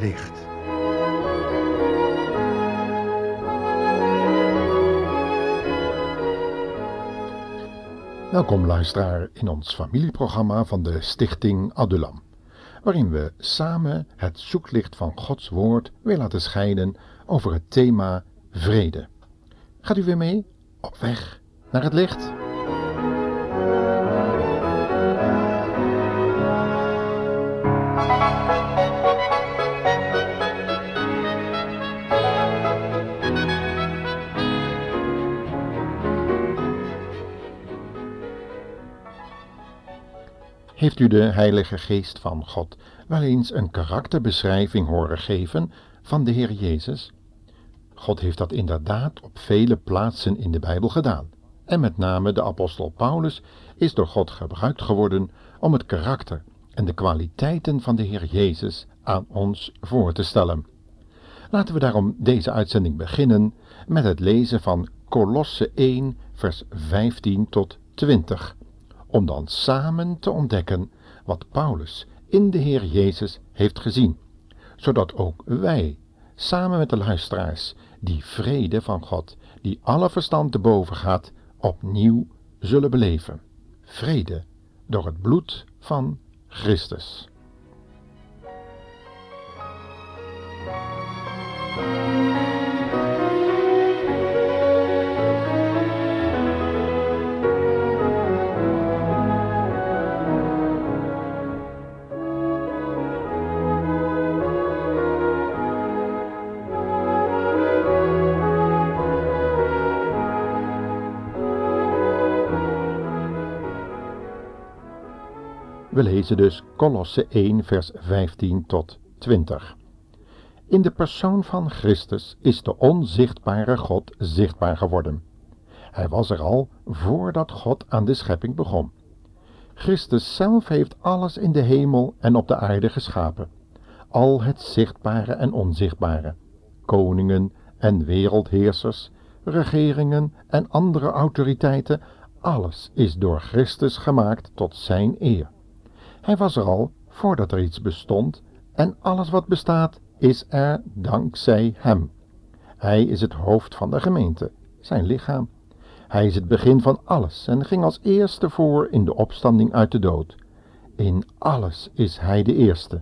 licht. Welkom luisteraar in ons familieprogramma van de Stichting Adulam, waarin we samen het zoeklicht van Gods Woord weer laten schijnen over het thema vrede. Gaat u weer mee op weg naar het licht? Heeft u de Heilige Geest van God wel eens een karakterbeschrijving horen geven van de Heer Jezus? God heeft dat inderdaad op vele plaatsen in de Bijbel gedaan. En met name de apostel Paulus is door God gebruikt geworden om het karakter en de kwaliteiten van de Heer Jezus aan ons voor te stellen. Laten we daarom deze uitzending beginnen met het lezen van Kolosse 1, vers 15 tot 20 om dan samen te ontdekken wat Paulus in de Heer Jezus heeft gezien, zodat ook wij, samen met de luisteraars, die vrede van God, die alle verstand te boven gaat, opnieuw zullen beleven. Vrede door het bloed van Christus. We lezen dus Kolosse 1, vers 15 tot 20. In de persoon van Christus is de onzichtbare God zichtbaar geworden. Hij was er al voordat God aan de schepping begon. Christus zelf heeft alles in de hemel en op de aarde geschapen, al het zichtbare en onzichtbare, koningen en wereldheersers, regeringen en andere autoriteiten, alles is door Christus gemaakt tot zijn eer. Hij was er al voordat er iets bestond en alles wat bestaat is er dankzij hem. Hij is het hoofd van de gemeente, zijn lichaam. Hij is het begin van alles en ging als eerste voor in de opstanding uit de dood. In alles is hij de eerste,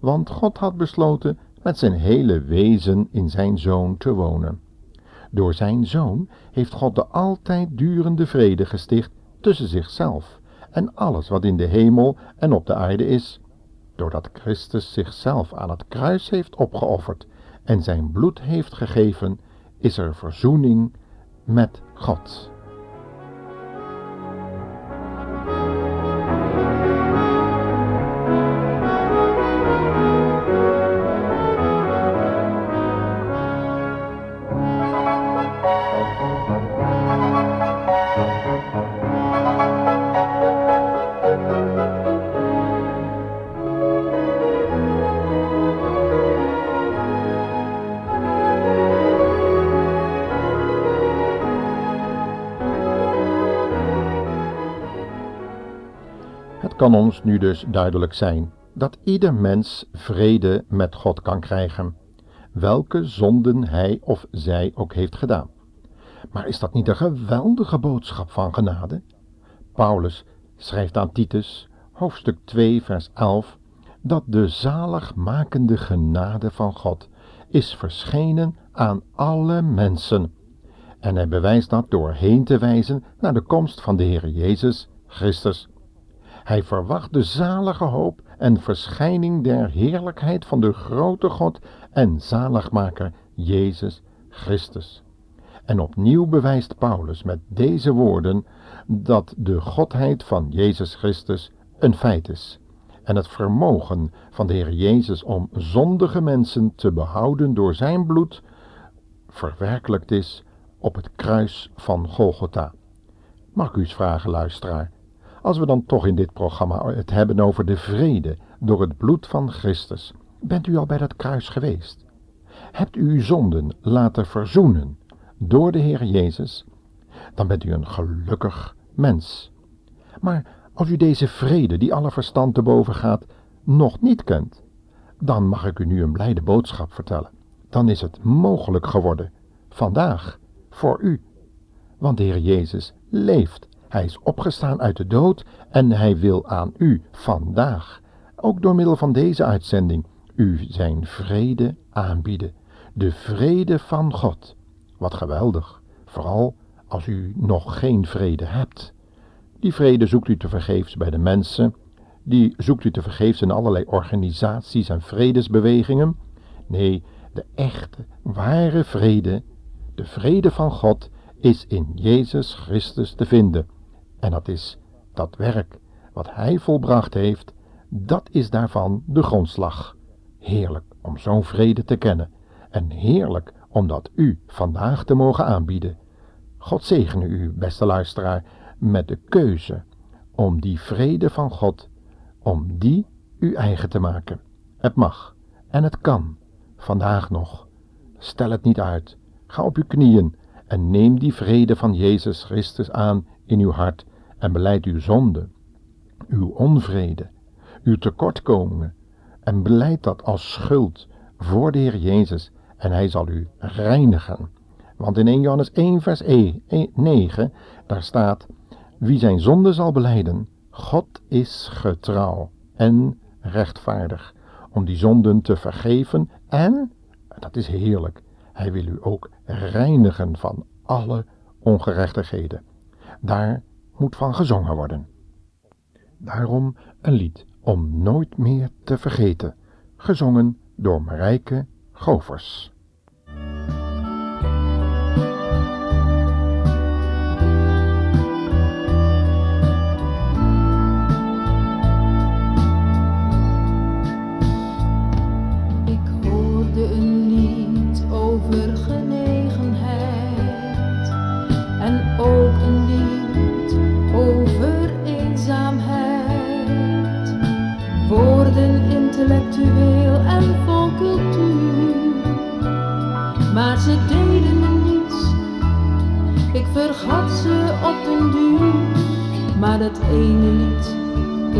want God had besloten met zijn hele wezen in zijn zoon te wonen. Door zijn zoon heeft God de altijd durende vrede gesticht tussen zichzelf en alles wat in de hemel en op de aarde is, doordat Christus zichzelf aan het kruis heeft opgeofferd en zijn bloed heeft gegeven, is er verzoening met God. Kan ons nu dus duidelijk zijn dat ieder mens vrede met God kan krijgen, welke zonden hij of zij ook heeft gedaan. Maar is dat niet een geweldige boodschap van genade? Paulus schrijft aan Titus, hoofdstuk 2, vers 11, dat de zaligmakende genade van God is verschenen aan alle mensen. En hij bewijst dat door heen te wijzen naar de komst van de Heer Jezus Christus. Hij verwacht de zalige hoop en verschijning der heerlijkheid van de grote God en zaligmaker Jezus Christus. En opnieuw bewijst Paulus met deze woorden dat de Godheid van Jezus Christus een feit is en het vermogen van de Heer Jezus om zondige mensen te behouden door zijn bloed verwerkelijkt is op het kruis van Golgotha. Mag ik u eens vragen, luisteraar, als we dan toch in dit programma het hebben over de vrede door het bloed van Christus, bent u al bij dat kruis geweest? Hebt u uw zonden laten verzoenen door de Heer Jezus? Dan bent u een gelukkig mens. Maar als u deze vrede, die alle verstand te boven gaat, nog niet kent, dan mag ik u nu een blijde boodschap vertellen. Dan is het mogelijk geworden, vandaag, voor u. Want de Heer Jezus leeft. Hij is opgestaan uit de dood en hij wil aan u vandaag, ook door middel van deze uitzending, u zijn vrede aanbieden. De vrede van God. Wat geweldig, vooral als u nog geen vrede hebt. Die vrede zoekt u te vergeefs bij de mensen, die zoekt u te vergeefs in allerlei organisaties en vredesbewegingen. Nee, de echte, ware vrede, de vrede van God, is in Jezus Christus te vinden. En dat is dat werk wat Hij volbracht heeft, dat is daarvan de grondslag. Heerlijk om zo'n vrede te kennen en heerlijk om dat u vandaag te mogen aanbieden. God zegene u, beste luisteraar, met de keuze om die vrede van God, om die u eigen te maken. Het mag en het kan, vandaag nog. Stel het niet uit. Ga op uw knieën en neem die vrede van Jezus Christus aan in uw hart en beleid uw zonde, uw onvrede, uw tekortkomingen en beleid dat als schuld voor de Heer Jezus en hij zal u reinigen. Want in 1 Johannes 1 vers 9 daar staat, wie zijn zonde zal beleiden, God is getrouw en rechtvaardig om die zonden te vergeven en, dat is heerlijk, hij wil u ook reinigen van alle ongerechtigheden. Daar moet van gezongen worden. Daarom een lied om nooit meer te vergeten, gezongen door Marijke Govers. Vergat ze op den duur, maar dat ene lied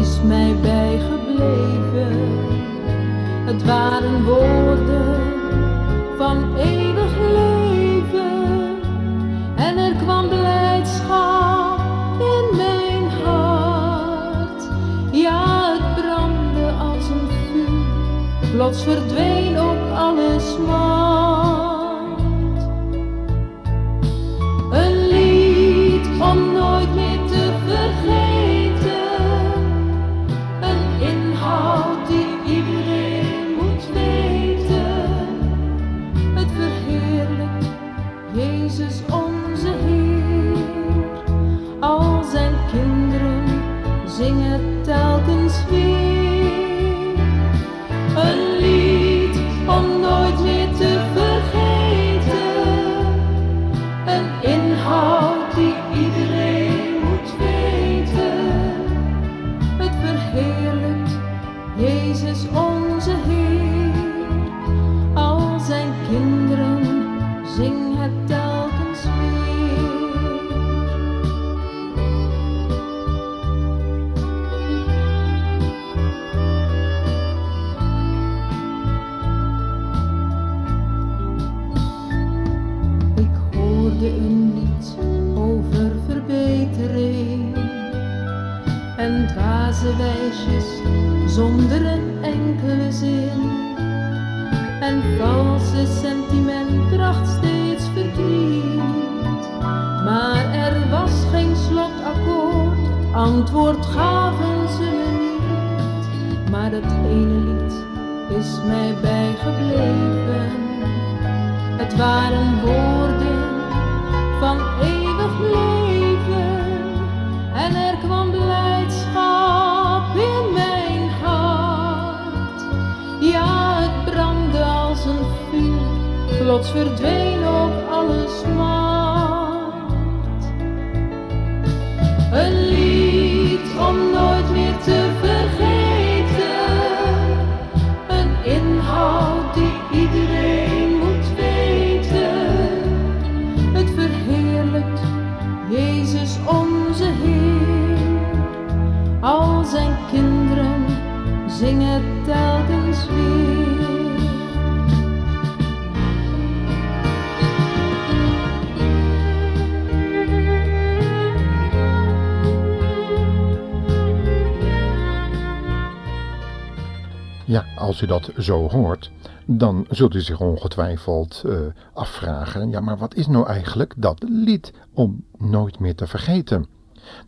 is mij bijgebleven. Het waren woorden van eeuwig plots verdween ook alles maar. an zonder een enkele zin. En valse sentiment bracht steeds verdriet. Maar er was geen slotakkoord, antwoord gaven ze niet. Maar het ene lied is mij bijgebleven. Het waren woorden van eeuwig leven. Plots verdween ook alle smart. Een lied om nooit meer te vergeten, een inhoud die iedereen moet weten. Het verheerlijkt Jezus onze Heer, al zijn kinderen zingen telkens weer. Ja, als u dat zo hoort, dan zult u zich ongetwijfeld uh, afvragen: ja, maar wat is nou eigenlijk dat lied om nooit meer te vergeten?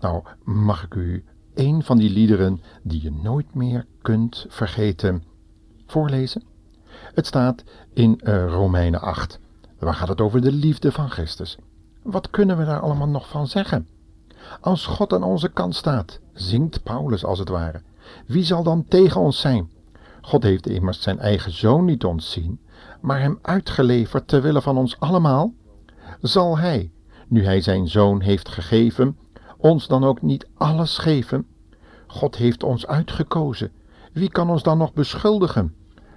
Nou, mag ik u een van die liederen die je nooit meer kunt vergeten voorlezen? Het staat in uh, Romeinen 8. Waar gaat het over de liefde van Christus? Wat kunnen we daar allemaal nog van zeggen? Als God aan onze kant staat, zingt Paulus als het ware. Wie zal dan tegen ons zijn? God heeft immers zijn eigen zoon niet ontzien, maar hem uitgeleverd ter wille van ons allemaal. Zal hij, nu hij zijn zoon heeft gegeven, ons dan ook niet alles geven? God heeft ons uitgekozen. Wie kan ons dan nog beschuldigen?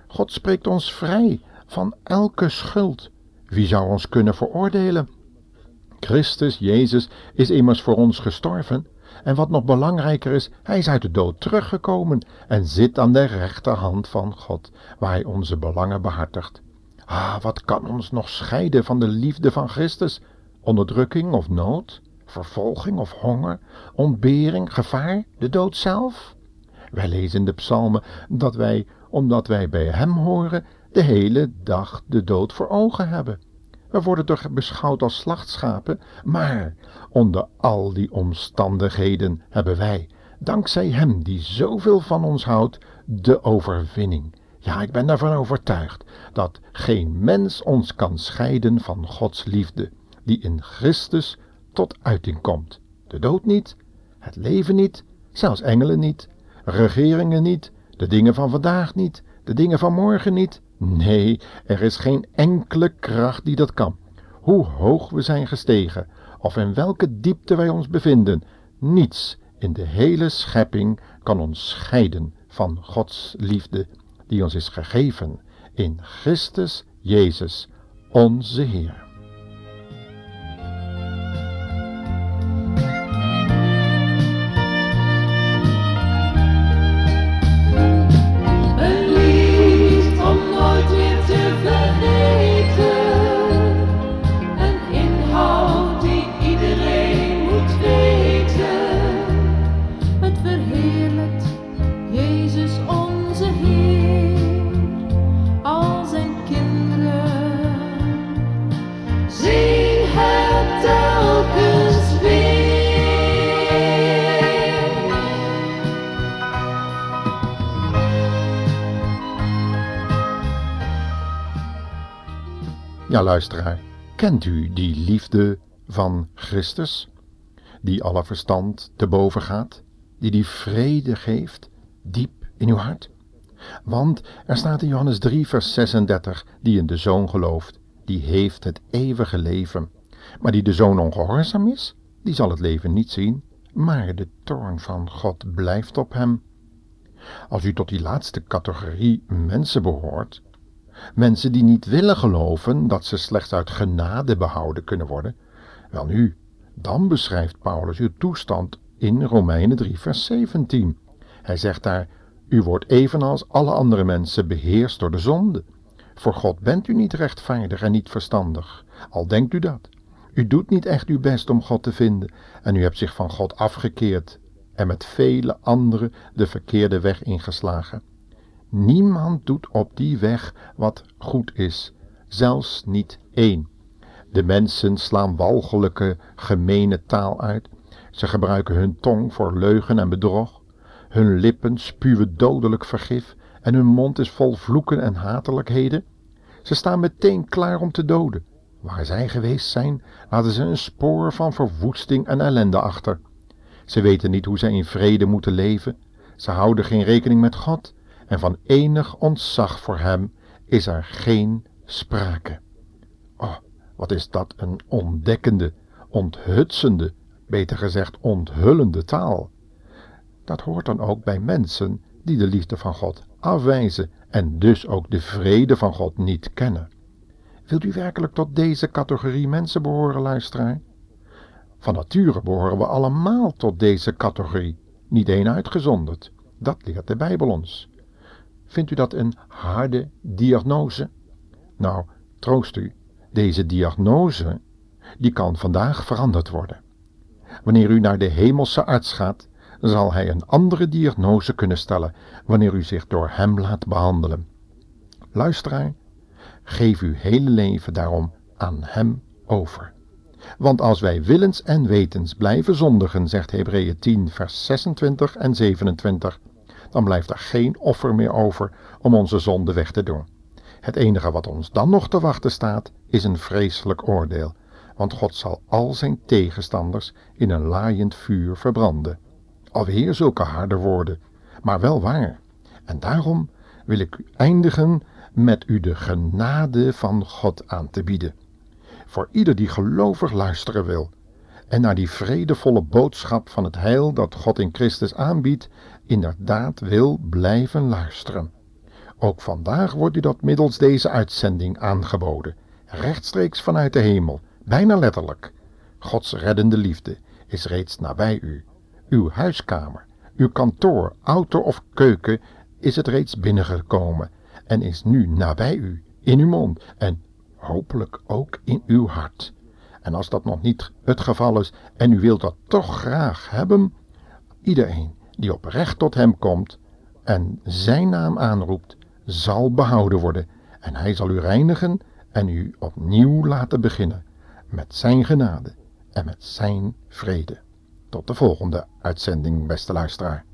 God spreekt ons vrij van elke schuld. Wie zou ons kunnen veroordelen? Christus Jezus is immers voor ons gestorven. En wat nog belangrijker is, hij is uit de dood teruggekomen en zit aan de rechterhand van God, waar hij onze belangen behartigt. Ah, wat kan ons nog scheiden van de liefde van Christus? Onderdrukking of nood? Vervolging of honger? Ontbering, gevaar, de dood zelf? Wij lezen in de psalmen dat wij, omdat wij bij hem horen, de hele dag de dood voor ogen hebben. We worden toch beschouwd als slachtschapen, maar onder al die omstandigheden hebben wij, dankzij Hem die zoveel van ons houdt, de overwinning. Ja, ik ben daarvan overtuigd dat geen mens ons kan scheiden van Gods liefde, die in Christus tot uiting komt. De dood niet, het leven niet, zelfs engelen niet, regeringen niet, de dingen van vandaag niet, de dingen van morgen niet, Nee, er is geen enkele kracht die dat kan. Hoe hoog we zijn gestegen, of in welke diepte wij ons bevinden, niets in de hele schepping kan ons scheiden van Gods liefde, die ons is gegeven in Christus Jezus, onze Heer. Luisteraar, kent u die liefde van Christus, die alle verstand te boven gaat, die die vrede geeft, diep in uw hart? Want er staat in Johannes 3, vers 36, die in de Zoon gelooft, die heeft het eeuwige leven. Maar die de Zoon ongehoorzaam is, die zal het leven niet zien, maar de toorn van God blijft op hem. Als u tot die laatste categorie mensen behoort, Mensen die niet willen geloven dat ze slechts uit genade behouden kunnen worden. Welnu, dan beschrijft Paulus uw toestand in Romeinen 3, vers 17. Hij zegt daar: U wordt evenals alle andere mensen beheerst door de zonde. Voor God bent u niet rechtvaardig en niet verstandig, al denkt u dat. U doet niet echt uw best om God te vinden en u hebt zich van God afgekeerd en met vele anderen de verkeerde weg ingeslagen. Niemand doet op die weg wat goed is, zelfs niet één. De mensen slaan walgelijke, gemene taal uit. Ze gebruiken hun tong voor leugen en bedrog. Hun lippen spuwen dodelijk vergif en hun mond is vol vloeken en hatelijkheden. Ze staan meteen klaar om te doden. Waar zij geweest zijn, laten ze een spoor van verwoesting en ellende achter. Ze weten niet hoe zij in vrede moeten leven. Ze houden geen rekening met God en van enig ontzag voor hem is er geen sprake. Oh, wat is dat een ontdekkende, onthutsende, beter gezegd onthullende taal. Dat hoort dan ook bij mensen die de liefde van God afwijzen en dus ook de vrede van God niet kennen. Wilt u werkelijk tot deze categorie mensen behoren, luisteraar? Van nature behoren we allemaal tot deze categorie, niet één uitgezonderd. Dat leert de Bijbel ons. Vindt u dat een harde diagnose? Nou, troost u, deze diagnose, die kan vandaag veranderd worden. Wanneer u naar de hemelse arts gaat, zal hij een andere diagnose kunnen stellen wanneer u zich door hem laat behandelen. Luisteraar, geef uw hele leven daarom aan hem over. Want als wij willens en wetens blijven zondigen, zegt Hebreeën 10, vers 26 en 27, dan blijft er geen offer meer over om onze zonde weg te doen. Het enige wat ons dan nog te wachten staat, is een vreselijk oordeel, want God zal al zijn tegenstanders in een laaiend vuur verbranden. Alweer zulke harde woorden, maar wel waar. En daarom wil ik u eindigen met u de genade van God aan te bieden. Voor ieder die gelovig luisteren wil en naar die vredevolle boodschap van het heil dat God in Christus aanbiedt, inderdaad wil blijven luisteren. Ook vandaag wordt u dat middels deze uitzending aangeboden, rechtstreeks vanuit de hemel, bijna letterlijk. Gods reddende liefde is reeds nabij u. Uw huiskamer, uw kantoor, auto of keuken is het reeds binnengekomen en is nu nabij u, in uw mond en hopelijk ook in uw hart. En als dat nog niet het geval is en u wilt dat toch graag hebben, iedereen die oprecht tot hem komt en zijn naam aanroept, zal behouden worden en hij zal u reinigen en u opnieuw laten beginnen met zijn genade en met zijn vrede. Tot de volgende uitzending, beste luisteraar.